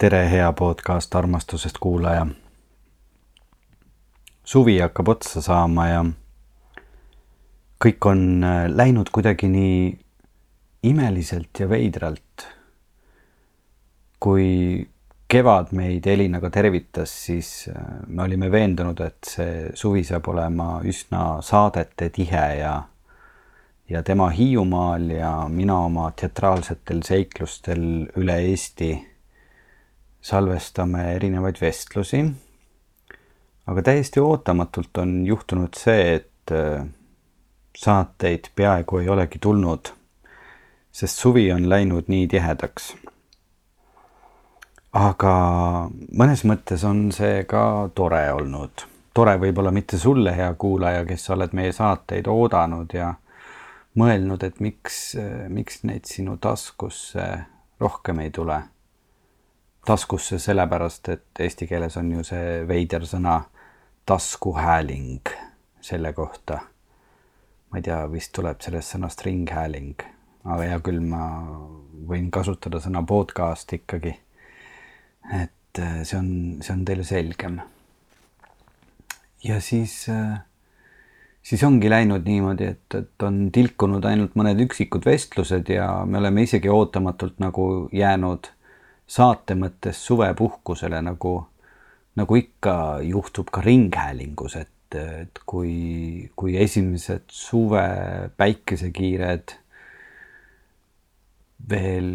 tere, hea podcast armastusest kuulaja. suvi hakkab otsa saama ja kõik on äh, läinud kuidagi nii imeliselt ja veidralt. kui kevad meid Elinaga tervitas, siis äh, me olime veendunud, et see suvi saab olema üsna saadete tihe ja ja tema Hiiumaal ja mina oma teatraalsetel seiklustel üle Eesti salvestame erinevaid vestlusi. aga täiesti ootamatult on juhtunud see, et äh, saateid peaaegu ei olegi tulnud, sest suvi on läinud nii tihedaks. aga mõnes mõttes on see ka tore olnud. tore võib-olla mitte sulle, hea kuulaja, kes sa oled meie saateid oodanud ja mõelnud, et miks, miks neid sinu taskusse rohkem ei tule taskusse sellepärast, et eesti keeles on ju see veider sõna taskuhääling selle kohta. ma ei tea, vist tuleb sellest sõnast ringhääling, aga hea küll, ma võin kasutada sõna podcast ikkagi. et äh, see on, see on teile selgem. ja siis, äh, siis ongi läinud niimoodi, et, et on tilkunud ainult mõned üksikud vestlused ja me oleme isegi ootamatult nagu jäänud saate mõttes suvepuhkusele, nagu, nagu ikka juhtub ka ringhäälingus, et, et kui, kui esimesed suve päikesekiired veel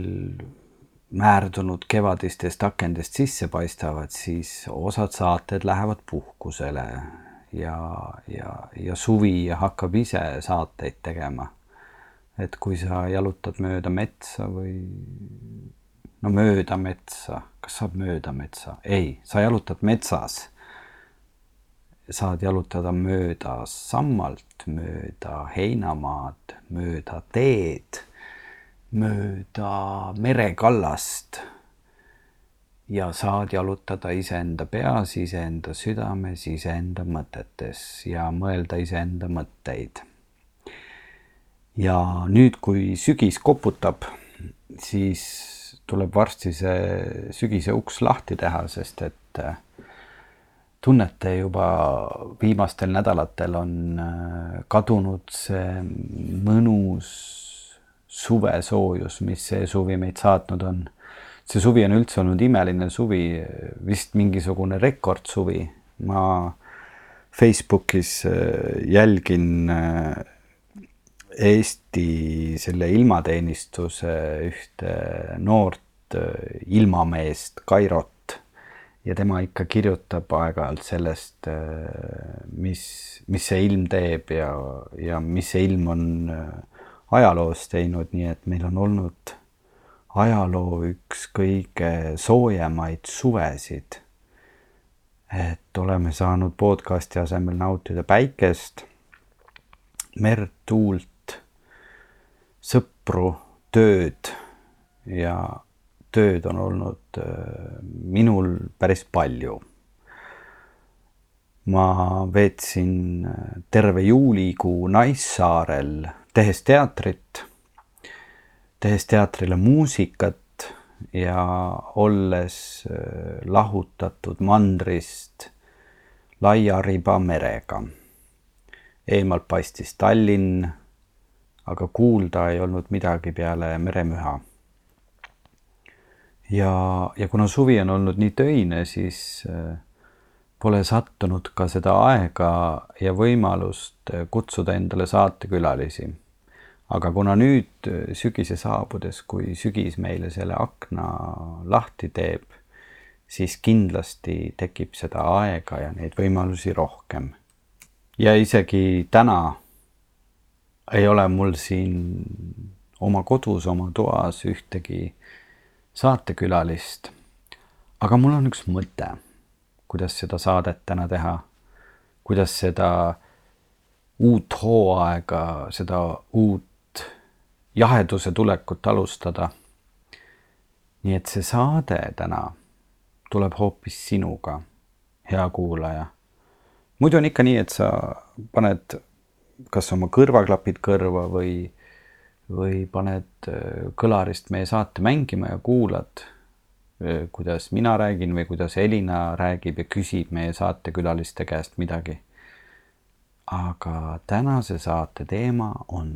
määrdunud kevadistest akendest sisse paistavad, siis osad saated lähevad puhkusele ja, ja, ja suvi hakkab ise saateid tegema. et kui sa jalutad mööda metsa või no mööda metsa, kas saab mööda metsa? ei, sa jalutad metsas. saad jalutada mööda sammalt, mööda heinamaad, mööda teed, mööda merekallast. ja saad jalutada iseenda peas, iseenda südames, iseenda mõtetes ja mõelda iseenda mõtteid. ja nüüd, kui sügis koputab, siis tuleb varsti see sügise uks lahti teha, sest et äh, tunnete juba viimastel nädalatel on äh, kadunud see mõnus suvesoojus, mis see suvi meid saatnud on. see suvi on üldse olnud imeline suvi, vist mingisugune rekordsuvi. ma Facebookis äh, jälgin Eesti selle ilmateenistuse ühte noort äh, ilmameest Kairot ja tema ikka kirjutab aeg-ajalt sellest, äh, mis, mis see ilm teeb ja, ja mis see ilm on äh, ajaloos teinud, nii et meil on olnud ajaloo üks kõige soojemaid suvesid. et oleme saanud podcasti asemel nautida päikest, merd, tuult, sõpru, tööd ja tööd on olnud äh, minul päris palju. ma veetsin äh, terve juulikuu Naissaarel, tehes teatrit, tehes teatrile muusikat ja olles äh, lahutatud mandrist laia riba merega. eemalt paistis Tallinn aga kuulda ei olnud midagi peale meremüha. ja, ja kuna suvi on olnud nii töine, siis äh, pole sattunud ka seda aega ja võimalust äh, kutsuda endale saatekülalisi. aga kuna nüüd äh, sügise saabudes, kui sügis meile selle akna lahti teeb, siis kindlasti tekib seda aega ja neid võimalusi rohkem. ja isegi täna ei ole mul siin oma kodus, oma toas ühtegi saatekülalist. aga mul on üks mõte, kuidas seda saadet täna teha, kuidas seda uut hooaega, seda uut jaheduse tulekut alustada. nii et see saade täna tuleb hoopis sinuga, hea kuulaja. muidu on ikka nii, et sa paned kas oma kõrvaklapid kõrva või, või paned äh, kõlarist meie saate mängima ja kuulad. kuidas mina räägin või kuidas Elina räägib ja küsib meie saatekülaliste käest midagi. aga tänase saate teema on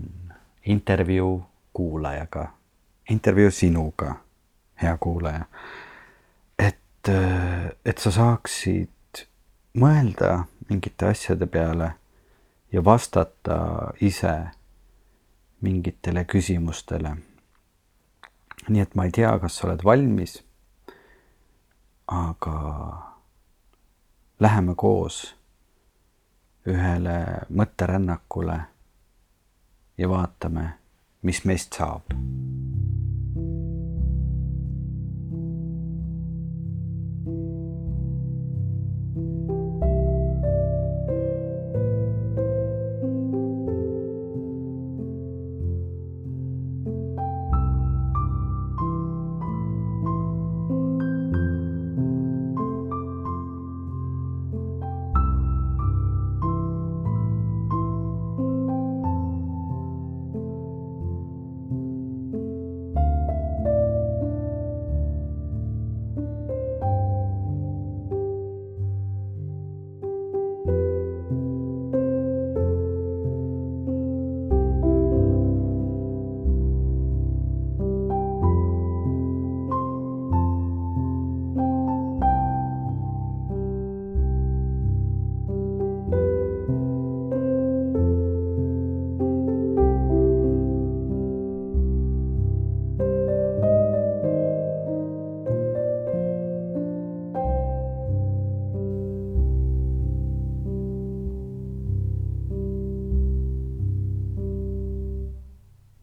intervjuu kuulajaga, intervjuu sinuga, hea kuulaja. et, et sa saaksid mõelda mingite asjade peale ja vastata ise mingitele küsimustele. nii et ma ei tea, kas sa oled valmis aga läheme koos ühele mõtterännakule ja vaatame, mis meist saab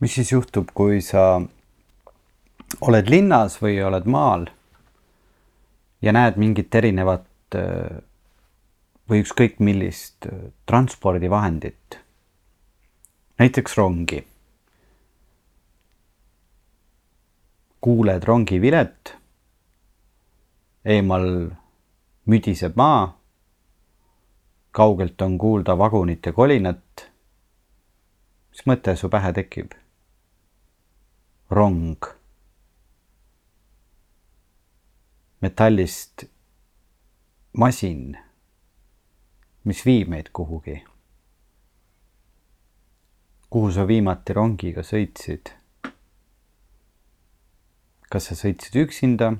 mis siis juhtub, kui sa oled linnas või oled maal ja näed mingit erinevat äh, või ükskõik millist äh, transpordivahendit, näiteks rongi. kuuled rongivilet, eemal müdiseb maa, kaugelt on kuulda vagunite kolinat. mis mõte su pähe tekib? Rong. metallist masin, mis viib meid kuhugi. kuhu sa viimati rongiga sõitsid? kas sa sõitsid üksinda?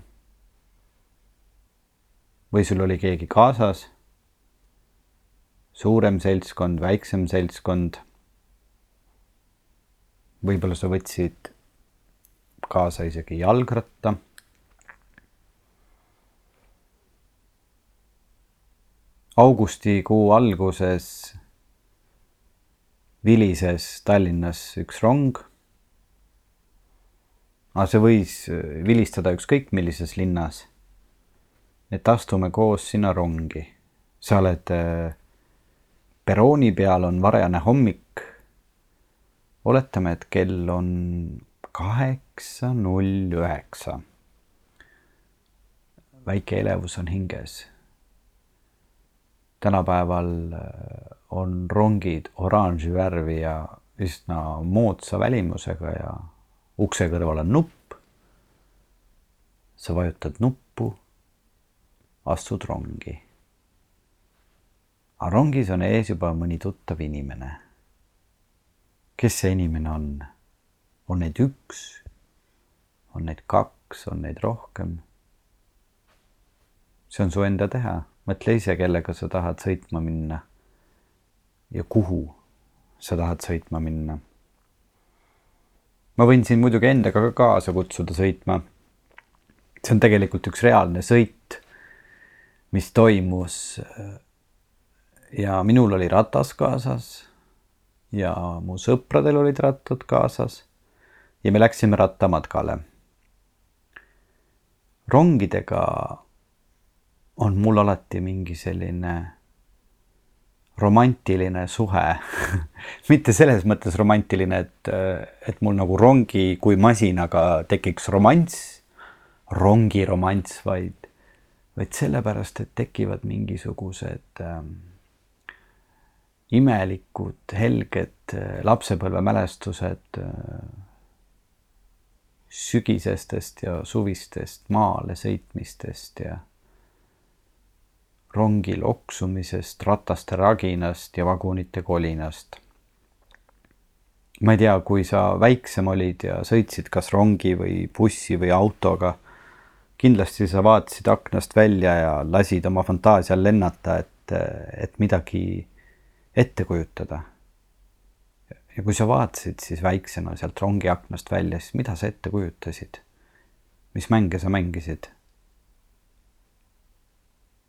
või sul oli keegi kaasas? suurem seltskond, väiksem seltskond. võib-olla sa võtsid kaasa isegi jalgratta. augustikuu alguses vilises Tallinnas üks rong. aga see võis vilistada ükskõik millises linnas. et astume koos sinna rongi. sa oled äh, perrooni peal, on varajane hommik. oletame, et kell on kaheksa, null üheksa. väike elevus on hinges. tänapäeval äh, on rongid oranži värvi ja üsna moodsa välimusega ja ukse kõrval on nupp. sa vajutad nuppu, astud rongi. aga rongis on ees juba mõni tuttav inimene. kes see inimene on? On neid üks, on neid kaks, on neid rohkem. see on su enda teha, mõtle ise, kellega sa tahad sõitma minna. ja kuhu sa tahad sõitma minna. ma võin siin muidugi endaga ka kaasa kutsuda sõitma. see on tegelikult üks reaalne sõit, mis toimus. ja minul oli ratas kaasas ja mu sõpradel olid rattad kaasas ja me läksime rattamatkale. rongidega on mul alati mingi selline romantiline suhe mitte selles mõttes romantiline, et, et mul nagu rongi kui masinaga tekiks romanss, rongi romanss, vaid, vaid sellepärast, et tekivad mingisugused äh, imelikud, helged lapsepõlvemälestused äh, sügisestest ja suvistest maale sõitmistest ja rongil oksumisest, rataste raginast ja vagunite kolinast. ma ei tea, kui sa väiksem olid ja sõitsid kas rongi või bussi või autoga, kindlasti sa vaatasid aknast välja ja lasid oma fantaasial lennata, et, et midagi ette kujutada. Ja kui sa vaatasid siis väiksena sealt rongi aknast välja, siis mida sa ette kujutasid? mis mänge sa mängisid?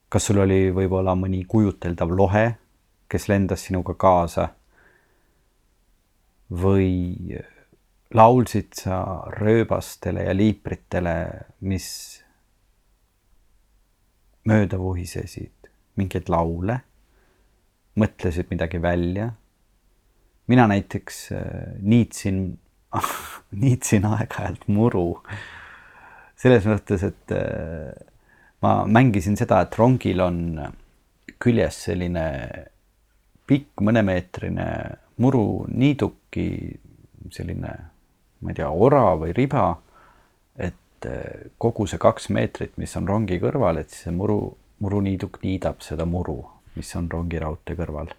kas sul oli võib-olla mõni kujuteldav lohe, kes lendas sinuga kaasa? või laulsid sa rööbastele ja liipritele, mis mööda vuhisesid, mingeid laule, mõtlesid midagi välja? Mina näiteks äh, niitsin niitsin aeg-ajalt muru selles mõttes, et äh, ma mängisin seda, et rongil on küljes selline pikk mõnemeetrine muruniiduki selline, ma ei tea, ora või riba. et eh, kogu see kaks meetrit, mis on rongi kõrval, et siis see muru, muruniiduk niidab seda muru, mis on rongiraudtee kõrval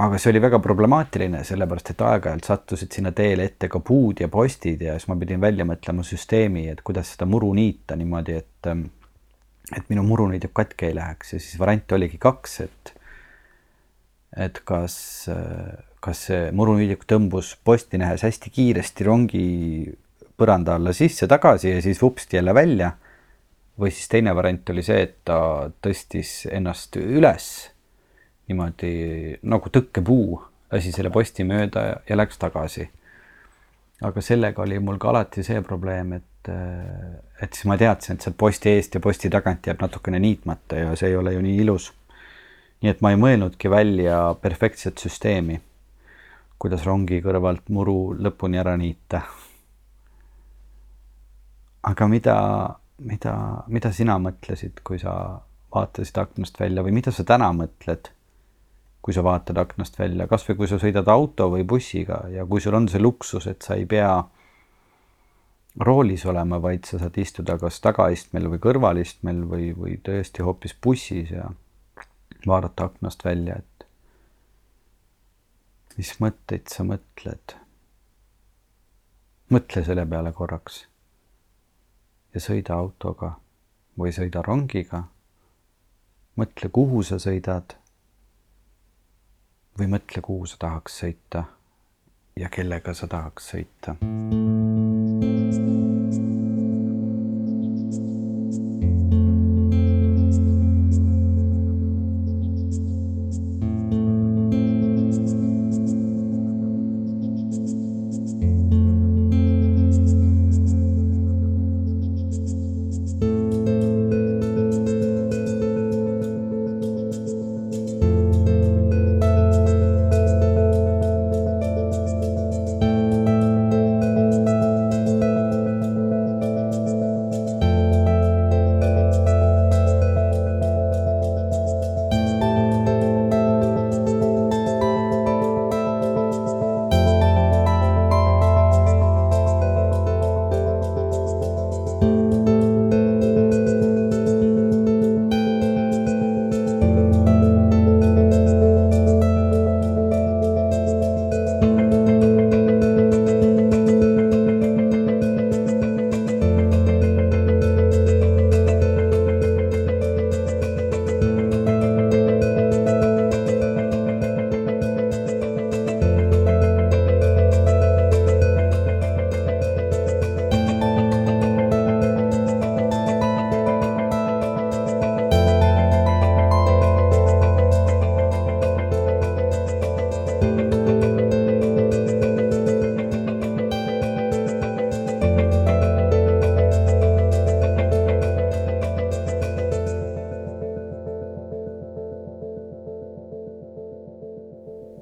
aga see oli väga problemaatiline, sellepärast et aeg-ajalt sattusid sinna teele ette ka puud ja postid ja siis ma pidin välja mõtlema süsteemi, et kuidas seda muru niita niimoodi, et et minu muruniiduk katki ei läheks ja siis variante oligi kaks, et et kas, kas see muruniiduk tõmbus posti nähes hästi kiiresti rongi põranda alla sisse tagasi ja siis vupsti jälle välja. või siis teine variant oli see, et ta tõstis ennast üles niimoodi nagu tõkkepuu, lasi selle posti mööda ja, ja läks tagasi. aga sellega oli mul ka alati see probleem, et, et siis ma teadsin, et sealt posti eest ja posti tagant jääb natukene niitmata ja see ei ole ju nii ilus. nii et ma ei mõelnudki välja perfektset süsteemi, kuidas rongi kõrvalt muru lõpuni ära niita. aga mida, mida, mida sina mõtlesid, kui sa vaatasid aknast välja või mida sa täna mõtled kui sa vaatad aknast välja, kasvõi kui sa sõidad auto või bussiga ja kui sul on see luksus, et sa ei pea roolis olema, vaid sa saad istuda kas tagaistmel või kõrvalistmel või, või tõesti hoopis bussis ja vaadata aknast välja, et mis mõtteid sa mõtled. mõtle selle peale korraks ja sõida autoga või sõida rongiga. mõtle, kuhu sa sõidad või mõtle, kuhu sa tahaks sõita ja kellega sa tahaks sõita.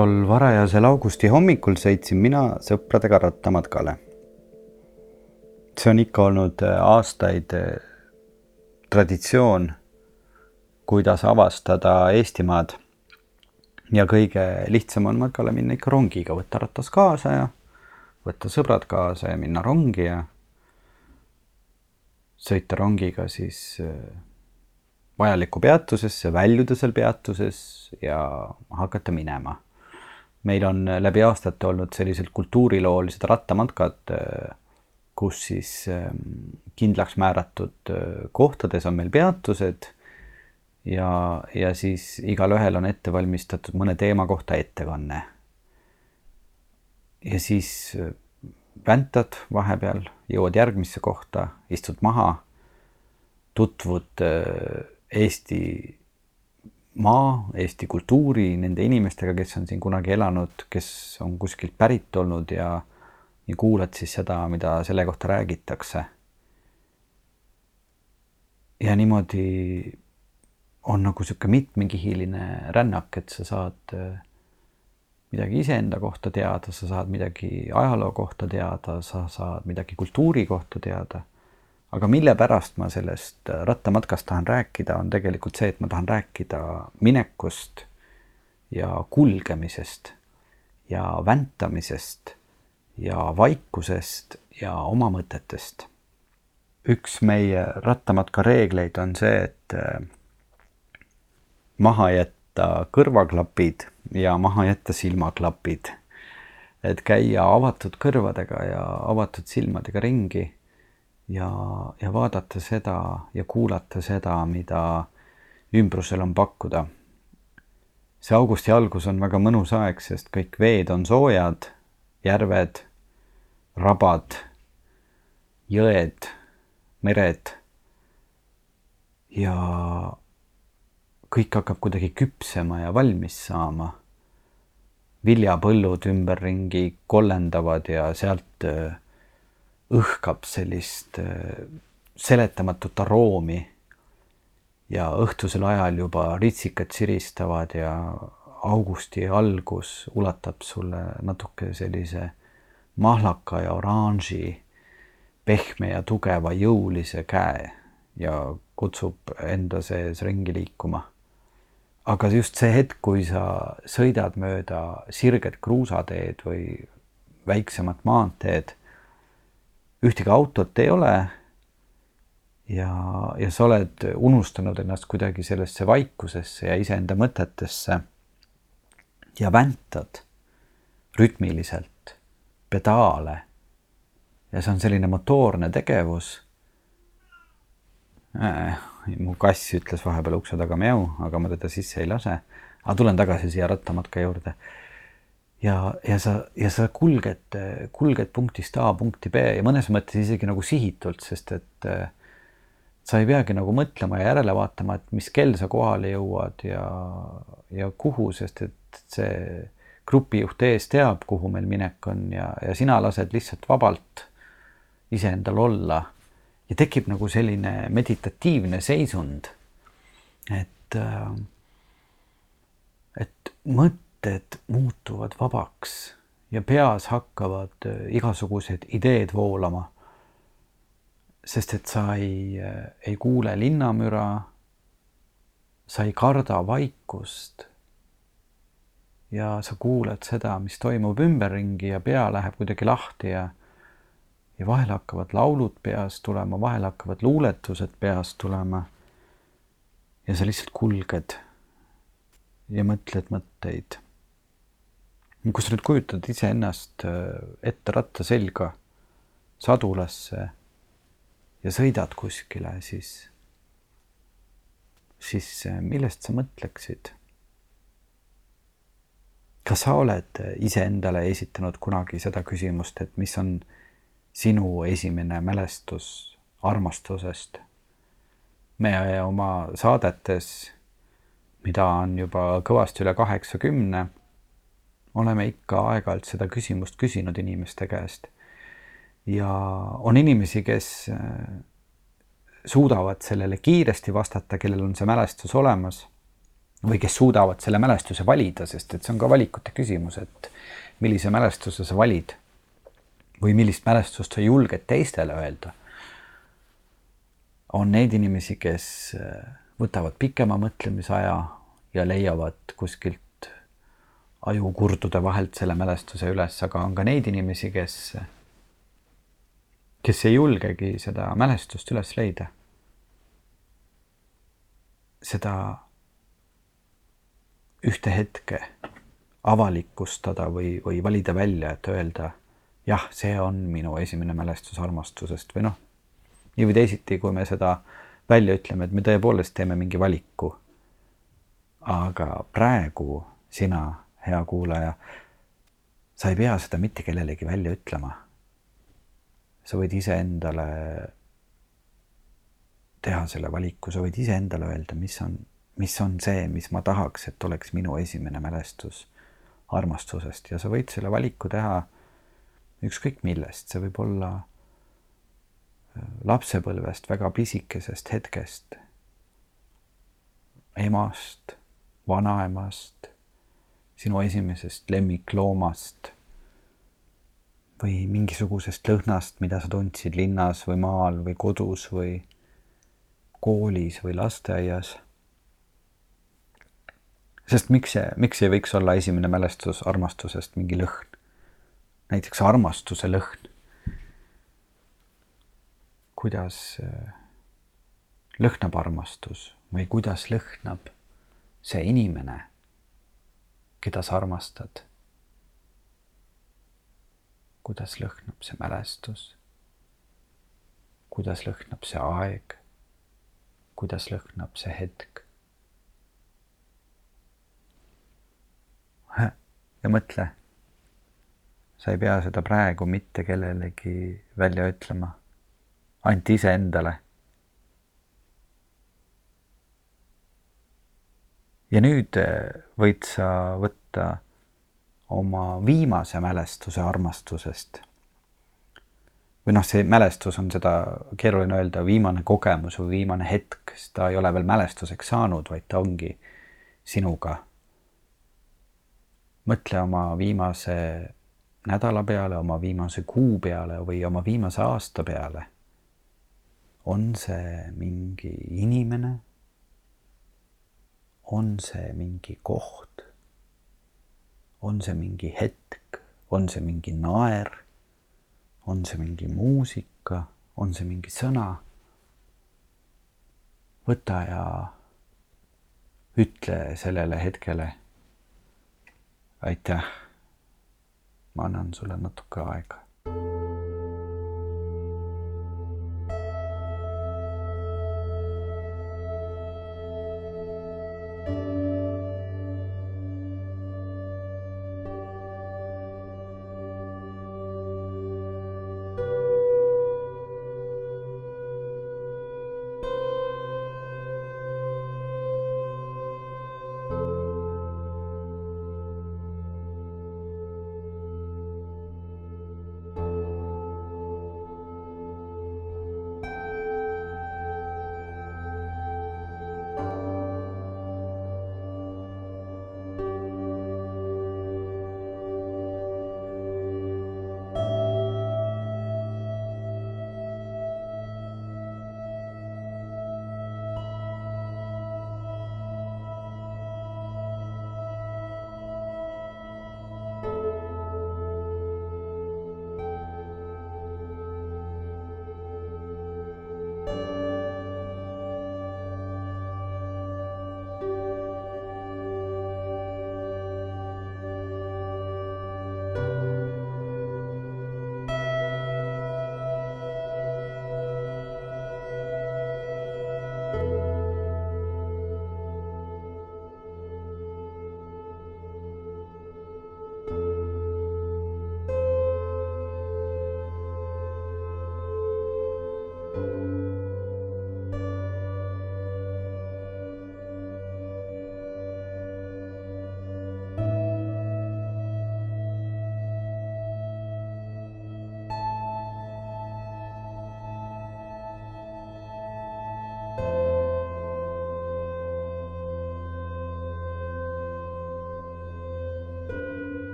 Tol varajasel augusti hommikul sõitsin mina sõpradega rattamatkale. see on ikka olnud äh, aastaid äh, traditsioon, kuidas avastada Eestimaad. ja kõige lihtsam on matkale minna ikka rongiga, võtta ratas kaasa ja võtta sõbrad kaasa ja minna rongi ja sõita rongiga siis äh, vajalikku peatusesse, väljuda seal peatuses ja hakata minema. Meil on läbi aastate olnud sellised kultuuriloolised rattamatkad, äh, kus siis ähm, kindlaks määratud kohtades on meil peatused ja, ja siis igalühel on ette valmistatud mõne teema kohta ettekanne. ja siis äh, väntad vahepeal, jõuad järgmisse kohta, istud maha, tutvud äh, Eesti maa, Eesti kultuuri, nende inimestega, kes on siin kunagi elanud, kes on kuskilt pärit olnud ja, ja kuulad siis seda, mida selle kohta räägitakse. ja niimoodi on nagu niisugune mitmekihiline rännak, et sa saad äh, midagi iseenda kohta teada, sa saad midagi ajaloo kohta teada, sa saad midagi kultuuri kohta teada. Aga mille pärast ma sellest äh, rattamatkast tahan rääkida, on tegelikult see, et ma tahan rääkida minekust ja kulgemisest ja väntamisest ja vaikusest ja oma mõtetest. üks meie rattamatka reegleid on see, et äh, maha jätta kõrvaklapid ja maha jätta silmaklapid. et käia avatud kõrvadega ja avatud silmadega ringi ja, ja vaadata seda ja kuulata seda, mida ümbrusel on pakkuda. see augusti algus on väga mõnus aeg, sest kõik veed on soojad, järved, rabad, jõed, mered ja kõik hakkab kuidagi küpsema ja valmis saama. viljapõllud ümberringi kollendavad ja sealt äh, õhkab sellist äh, seletamatut aroomi. ja õhtusel ajal juba ritsikad siristavad ja augusti algus ulatab sulle natuke sellise mahlaka ja oranži, pehme ja tugeva jõulise käe ja kutsub enda sees ringi liikuma aga just see hetk, kui sa sõidad mööda sirget kruusateed või väiksemat maanteed, ühtegi autot ei ole. ja, ja sa oled unustanud ennast kuidagi sellesse vaikusesse ja iseenda mõtetesse. ja väntad rütmiliselt pedaale. ja see on selline motoorne tegevus äh mu kass ütles vahepeal ukse taga mjau, aga ma teda sisse ei lase. aga tulen tagasi siia rattamatka juurde. Ja, ja sa, ja sa kulged, kulged punktist A punkti B ja mõnes mõttes isegi nagu sihitult, sest et äh, sa ei peagi nagu mõtlema ja järele vaatama, et mis kell sa kohale jõuad ja, ja kuhu, sest et see grupijuht ees teab, kuhu meil minek on ja, ja sina lased lihtsalt vabalt iseendal olla ja tekib nagu selline meditatiivne seisund. et, äh, et mõtted muutuvad vabaks ja peas hakkavad äh, igasugused ideed voolama. sest et sa ei, äh, ei kuule linnamüra. sa ei karda vaikust. ja sa kuuled seda, mis toimub ümberringi ja pea läheb kuidagi lahti ja ja vahel hakkavad laulud peast tulema, vahel hakkavad luuletused peast tulema. ja sa lihtsalt kulged ja mõtled mõtteid. Kui sa nüüd kujutad iseennast äh, ette ratta selga sadulasse ja sõidad kuskile, siis, siis äh, millest sa mõtleksid? kas sa oled iseendale esitanud kunagi seda küsimust, et mis on sinu esimene mälestus armastusest. me oma saadetes, mida on juba kõvasti üle kaheksakümne, oleme ikka aeg-ajalt seda küsimust küsinud inimeste käest. ja on inimesi, kes äh, suudavad sellele kiiresti vastata, kellel on see mälestus olemas või kes suudavad selle mälestuse valida, sest et see on ka valikute küsimus, et millise mälestuse sa valid või millist mälestust sa julged teistele öelda. on neid inimesi, kes äh, võtavad pikema mõtlemisaja ja leiavad kuskilt ajukurdude vahelt selle mälestuse üles, aga on ka neid inimesi, kes, kes ei julgegi seda mälestust üles leida. seda ühte hetke avalikustada või, või valida välja, et öelda jah, see on minu esimene mälestus armastusest või noh, nii või teisiti, kui me seda välja ütleme, et me tõepoolest teeme mingi valiku. aga praegu sina, hea kuulaja, sa ei pea seda mitte kellelegi välja ütlema. sa võid iseendale teha selle valiku, sa võid iseendale öelda, mis on, mis on see, mis ma tahaks, et oleks minu esimene mälestus armastusest ja sa võid selle valiku teha ükskõik millest, see võib olla äh, lapsepõlvest väga pisikesest hetkest, emast, vanaemast, sinu esimesest lemmikloomast või mingisugusest lõhnast, mida sa tundsid linnas või maal või kodus või koolis või lasteaias sest miks see, miks ei võiks olla esimene mälestus armastusest mingi lõhn? näiteks armastuse lõhn. kuidas äh, lõhnab armastus või kuidas lõhnab see inimene, keda sa armastad? kuidas lõhnab see mälestus? kuidas lõhnab see aeg? kuidas lõhnab see hetk? ja mõtle, sa ei pea seda praegu mitte kellelegi välja ütlema, ainult iseendale. Ja nüüd eh, võid sa võtta oma viimase mälestuse armastusest. või noh, see mälestus on seda keeruline öelda, viimane kogemus või viimane hetk, sest ta ei ole veel mälestuseks saanud, vaid ta ongi sinuga mõtle oma viimase nädala peale, oma viimase kuu peale või oma viimase aasta peale. on see mingi inimene? On see mingi koht? on see mingi hetk, on see mingi naer? on see mingi muusika, on see mingi sõna? võta ja ütle sellele hetkele aitäh. ma annan sulle natuke aega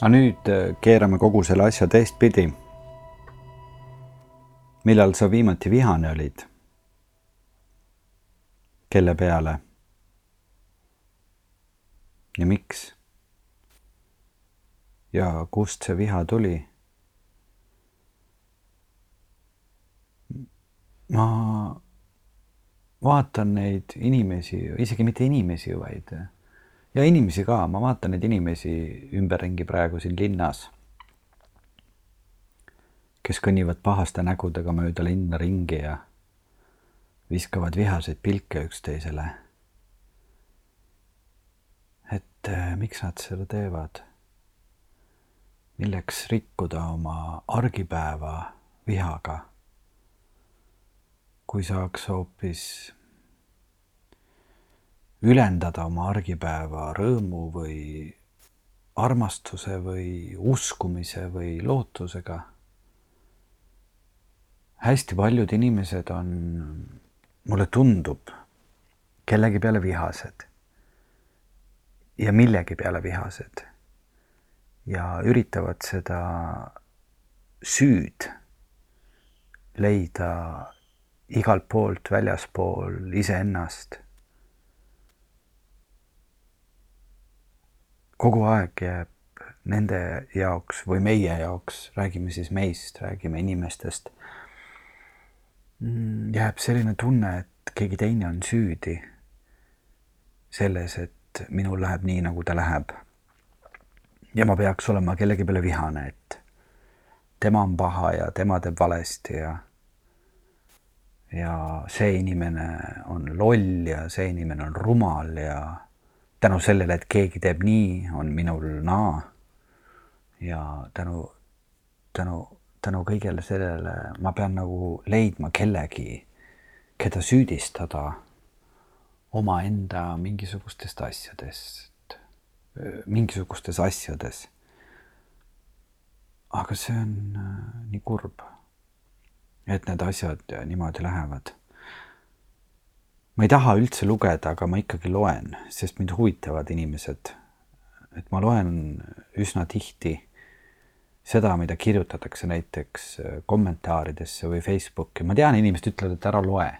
aga nüüd äh, keerame kogu selle asja teistpidi. millal sa viimati vihane olid? kelle peale? ja miks? ja kust see viha tuli? ma vaatan neid inimesi, isegi mitte inimesi, vaid ja inimesi ka, ma vaatan neid inimesi ümberringi praegu siin linnas, kes kõnnivad pahaste nägudega mööda linna ringi ja viskavad vihaseid pilke üksteisele. et äh, miks nad seda teevad? milleks rikkuda oma argipäeva vihaga? kui saaks hoopis ülendada oma argipäeva rõõmu või armastuse või uskumise või lootusega. hästi paljud inimesed on, mulle tundub, kellegi peale vihased. Ja millegi peale vihased. Ja üritavad seda süüd leida igalt poolt väljaspool iseennast kogu aeg jääb nende jaoks või meie jaoks, räägime siis meist, räägime inimestest, mm, jääb selline tunne, et keegi teine on süüdi selles, et minul läheb nii, nagu ta läheb. ja ma peaks olema kellegi peale vihane, et tema on paha ja tema teeb valesti ja ja see inimene on loll ja see inimene on rumal ja tänu sellele, et keegi teeb nii, on minul naa. ja tänu, tänu, tänu kõigele sellele ma pean nagu leidma kellegi, keda süüdistada omaenda mingisugustest asjadest, mingisugustes asjades. aga see on äh, nii kurb, et need asjad niimoodi lähevad ma ei taha üldse lugeda, aga ma ikkagi loen, sest mind huvitavad inimesed. et ma loen üsna tihti seda, mida kirjutatakse näiteks kommentaaridesse või Facebooki, ma tean, inimesed ütlevad, et ära loe.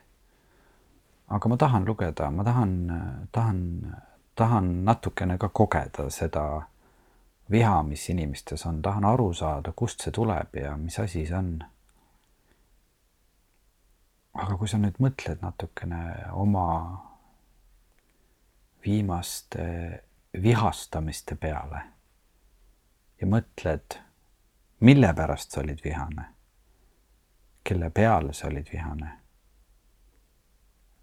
aga ma tahan lugeda, ma tahan, tahan, tahan natukene ka kogeda seda viha, mis inimestes on, tahan aru saada, kust see tuleb ja mis asi see on aga kui sa nüüd mõtled natukene oma viimaste vihastamiste peale ja mõtled, mille pärast sa olid vihane, kelle peale sa olid vihane.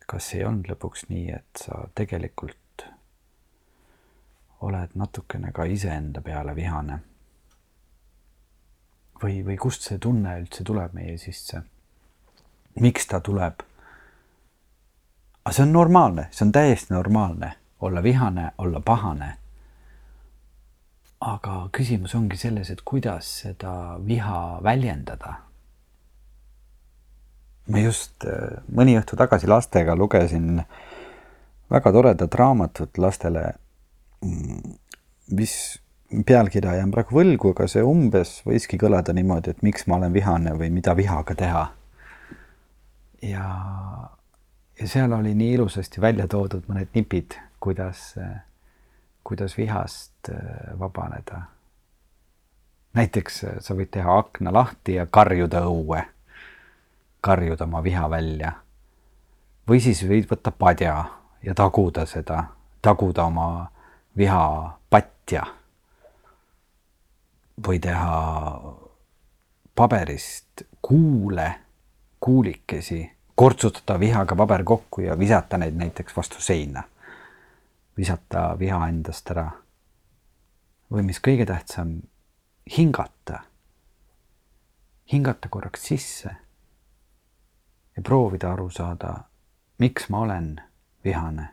kas ei olnud lõpuks nii, et sa tegelikult oled natukene ka iseenda peale vihane? või, või kust see tunne üldse tuleb meie sisse? Miks ta tuleb. aga see on normaalne, see on täiesti normaalne olla vihane, olla pahane. aga küsimus ongi selles, et kuidas seda viha väljendada. ma just äh, mõni õhtu tagasi lastega lugesin väga toredat raamatut lastele, mm, mis pealkirja jään praegu võlgu, aga see umbes võiski kõlada niimoodi, et miks ma olen vihane või mida vihaga teha ja, ja seal oli nii ilusasti välja toodud mõned nipid, kuidas, kuidas vihast äh, vabaneda. näiteks äh, sa võid teha akna lahti ja karjuda õue, karjuda oma viha välja. või siis võid võtta padja ja taguda seda, taguda oma viha patja. või teha paberist kuule kuulikesi, kortsutada vihaga paber kokku ja visata neid näiteks vastu seina. visata viha endast ära. või mis kõige tähtsam, hingata. hingata korraks sisse ja proovida aru saada, miks ma olen vihane.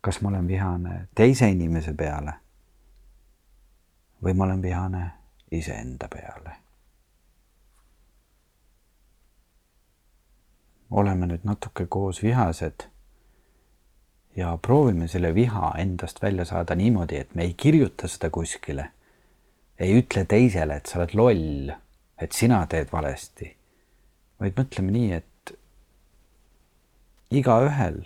kas ma olen vihane teise inimese peale või ma olen vihane iseenda peale oleme nüüd natuke koos vihased ja proovime selle viha endast välja saada niimoodi, et me ei kirjuta seda kuskile, ei ütle teisele, et sa oled loll, et sina teed valesti, vaid mõtleme nii, et igaühel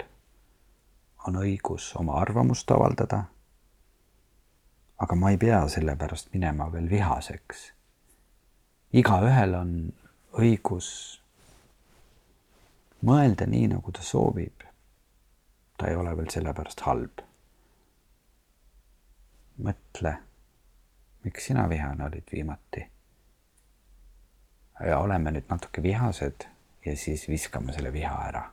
on õigus oma arvamust avaldada. aga ma ei pea sellepärast minema veel vihaseks. igaühel on õigus mõelda nii, nagu ta soovib. ta ei ole veel sellepärast halb. mõtle, miks sina vihane olid viimati? ja oleme nüüd natuke vihased ja siis viskame selle viha ära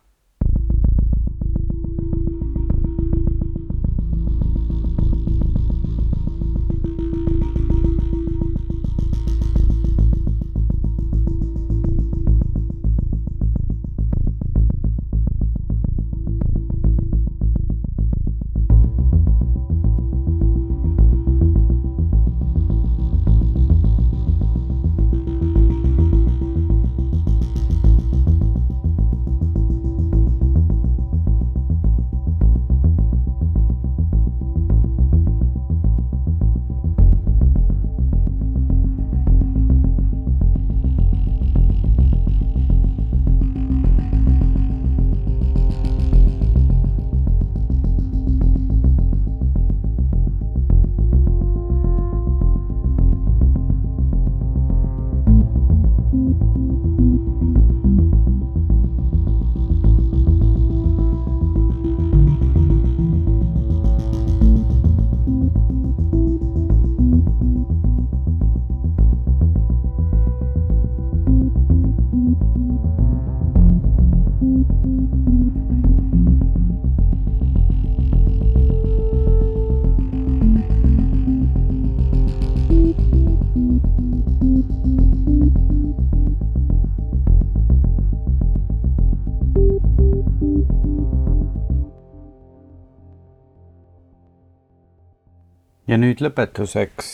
nüüd lõpetuseks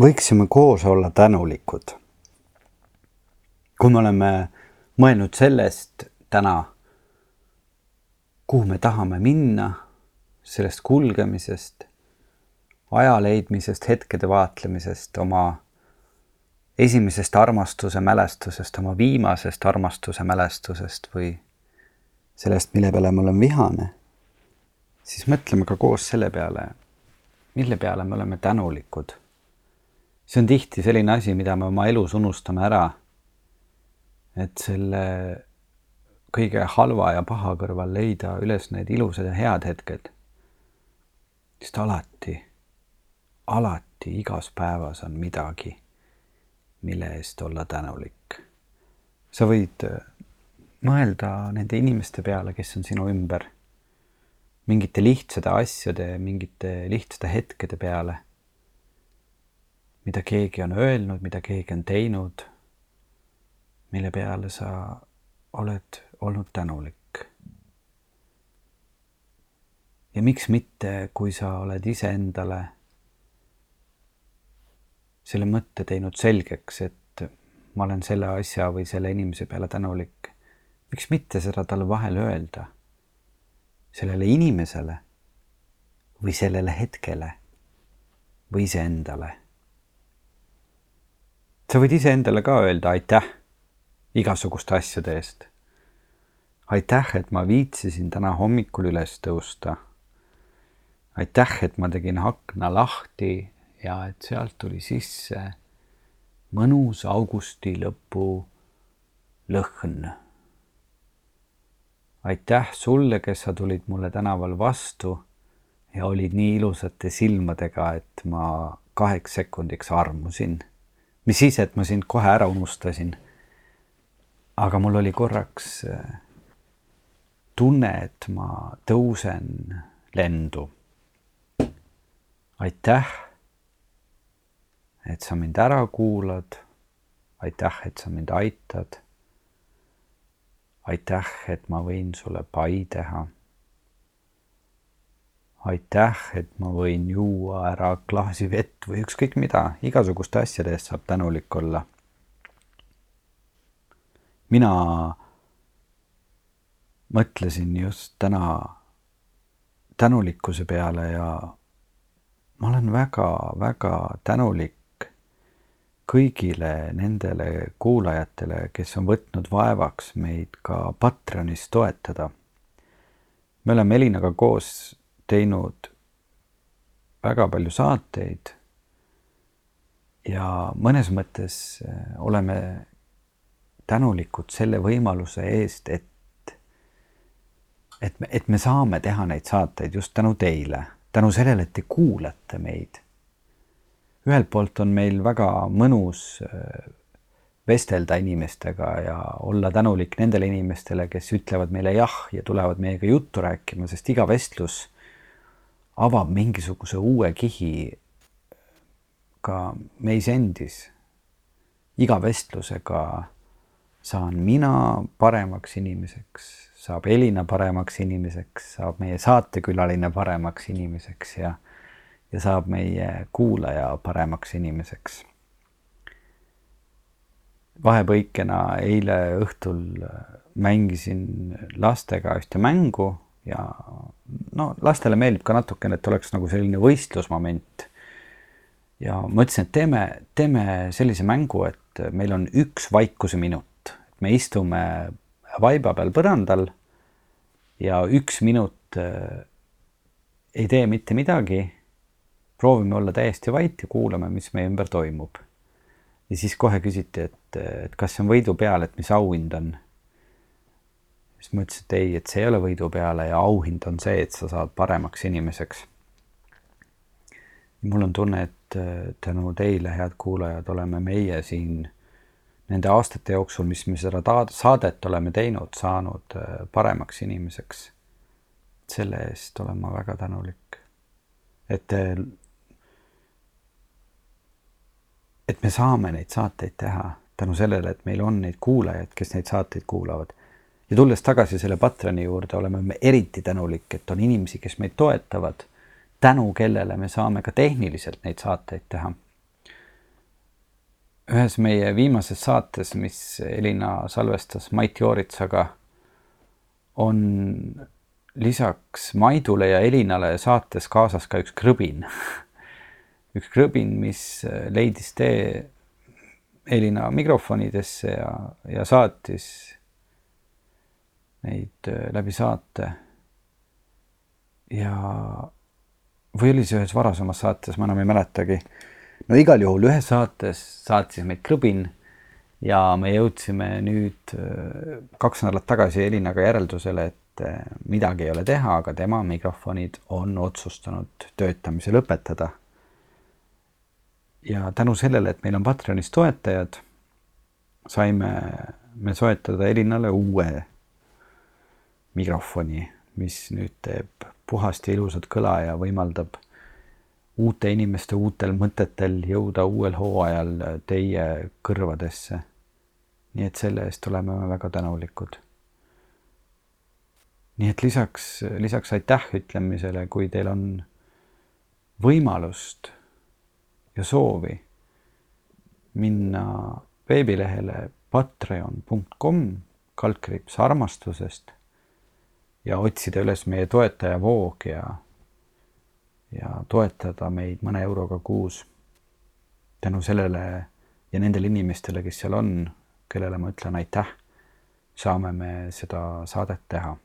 võiksime koos olla tänulikud. kui me oleme mõelnud sellest täna, kuhu me tahame minna, sellest kulgemisest, aja leidmisest, hetkede vaatlemisest, oma esimesest armastuse mälestusest, oma viimasest armastuse mälestusest või sellest, mille peale ma olen vihane, siis mõtleme ka koos selle peale mille peale me oleme tänulikud. see on tihti selline asi, mida me oma elus unustame ära. et selle kõige halva ja paha kõrval leida üles need ilusad ja head hetked. sest alati, alati igas päevas on midagi, mille eest olla tänulik. sa võid mõelda nende inimeste peale, kes on sinu ümber mingite lihtsate asjade, mingite lihtsate hetkede peale, mida keegi on öelnud, mida keegi on teinud, mille peale sa oled olnud tänulik. ja miks mitte, kui sa oled iseendale selle mõtte teinud selgeks, et ma olen selle asja või selle inimese peale tänulik, miks mitte seda talle vahel öelda sellele inimesele või sellele hetkele või iseendale. sa võid iseendale ka öelda aitäh igasuguste asjade eest. aitäh, et ma viitsisin täna hommikul üles tõusta. aitäh, et ma tegin akna lahti ja et sealt tuli sisse mõnus augusti lõpu lõhn aitäh sulle, kes sa tulid mulle tänaval vastu ja olid nii ilusate silmadega, et ma kaheks sekundiks armusin. mis siis, et ma sind kohe ära unustasin. aga mul oli korraks äh, tunne, et ma tõusen lendu. aitäh, et sa mind ära kuulad. aitäh, et sa mind aitad aitäh, et ma võin sulle pai teha. aitäh, et ma võin juua ära klaasi vett või ükskõik mida, igasuguste asjade eest saab tänulik olla. mina mõtlesin just täna tänulikkuse peale ja ma olen väga-väga tänulik kõigile nendele kuulajatele, kes on võtnud vaevaks meid ka Patreonis toetada. me oleme Elinaga koos teinud väga palju saateid ja mõnes mõttes äh, oleme tänulikud selle võimaluse eest, et et me, et me saame teha neid saateid just tänu teile, tänu sellele, et te kuulate meid. Ühelt poolt on meil väga mõnus äh, vestelda inimestega ja olla tänulik nendele inimestele, kes ütlevad meile jah ja tulevad meiega juttu rääkima, sest iga vestlus avab mingisuguse uue kihi ka meis endis. iga vestlusega saan mina paremaks inimeseks saab Elina paremaks inimeseks, saab meie saatekülaline paremaks inimeseks ja, ja saab meie kuulaja paremaks inimeseks. vahepõikena eile õhtul mängisin lastega ühte mängu ja no lastele meeldib ka natukene, et oleks nagu selline võistlusmoment. ja mõtlesin, et teeme, teeme sellise mängu, et meil on üks vaikuse minut, me istume vaiba peal põrandal ja üks minut äh, ei tee mitte midagi. Proovime olla täiesti vait ja kuulame, mis meie ümber toimub. ja siis kohe küsiti, et, et kas see on võidu peal, et mis auhind on. siis ma ütlesin, et ei, et see ei ole võidu peale ja auhind on see, et sa saad paremaks inimeseks. mul on tunne, et äh, tänu teile, head kuulajad, oleme meie siin nende aastate jooksul, mis me seda saadet oleme teinud, saanud äh, paremaks inimeseks. selle eest olen ma väga tänulik. et, et me saame neid saateid teha tänu sellele, et meil on neid kuulajaid, kes neid saateid kuulavad. ja tulles tagasi selle Patreoni juurde, oleme me eriti tänulik, et on inimesi, kes meid toetavad, tänu kellele me saame ka tehniliselt neid saateid teha ühes meie viimases saates, mis Elina salvestas Mait Jooritsaga, on lisaks Maidule ja Elinale saates kaasas ka üks krõbin üks krõbin, mis leidis tee Elina mikrofonidesse ja, ja saatis neid äh, läbi saate. ja, või oli see ühes varasemas saates, ma enam ei mäletagi no igal juhul ühes saates saatis meid Krõbin ja me jõudsime nüüd äh, kaks nädalat tagasi Elinaga järeldusele, et äh, midagi ei ole teha, aga tema mikrofonid on otsustanud töötamise lõpetada. Ja tänu sellele, et meil on Patreonis toetajad, saime me soetada Elinale uue mikrofoni, mis nüüd teeb puhast ja ilusat kõla ja võimaldab uute inimeste uutel mõtetel jõuda uuel hooajal teie kõrvadesse. nii et selle eest oleme me väga tänulikud. nii et lisaks, lisaks aitäh ütlemisele, kui teil on võimalust ja soovi minna veebilehele patreon.com kaldkriips armastusest ja otsida üles meie toetajavoog ja ja toetada meid mõne euroga kuus. tänu sellele ja nendele inimestele, kes seal on, kellele ma ütlen aitäh, saame me seda saadet teha.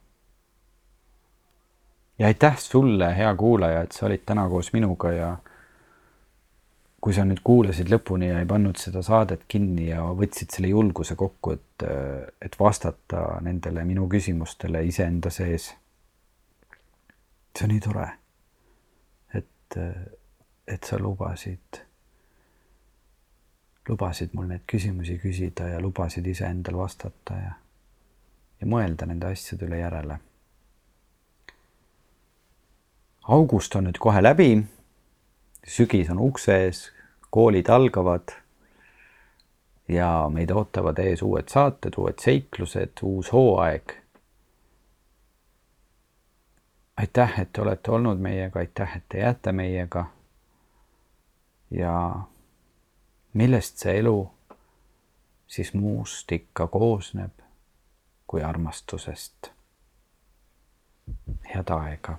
ja aitäh sulle, hea kuulaja, et sa olid täna koos minuga ja kui sa nüüd kuulasid lõpuni ja ei pannud seda saadet kinni ja võtsid selle julguse kokku, et, et vastata nendele minu küsimustele iseenda sees. see on nii tore et, et sa lubasid, lubasid mul neid küsimusi küsida ja lubasid iseendal vastata ja, ja mõelda nende asjade üle järele. august on nüüd kohe läbi, sügis on ukse ees, koolid algavad ja meid ootavad ees uued saated, uued seiklused, uus hooaeg aitäh, et te olete olnud meiega, aitäh, et te jääte meiega. ja millest see elu siis muust ikka koosneb kui armastusest. head aega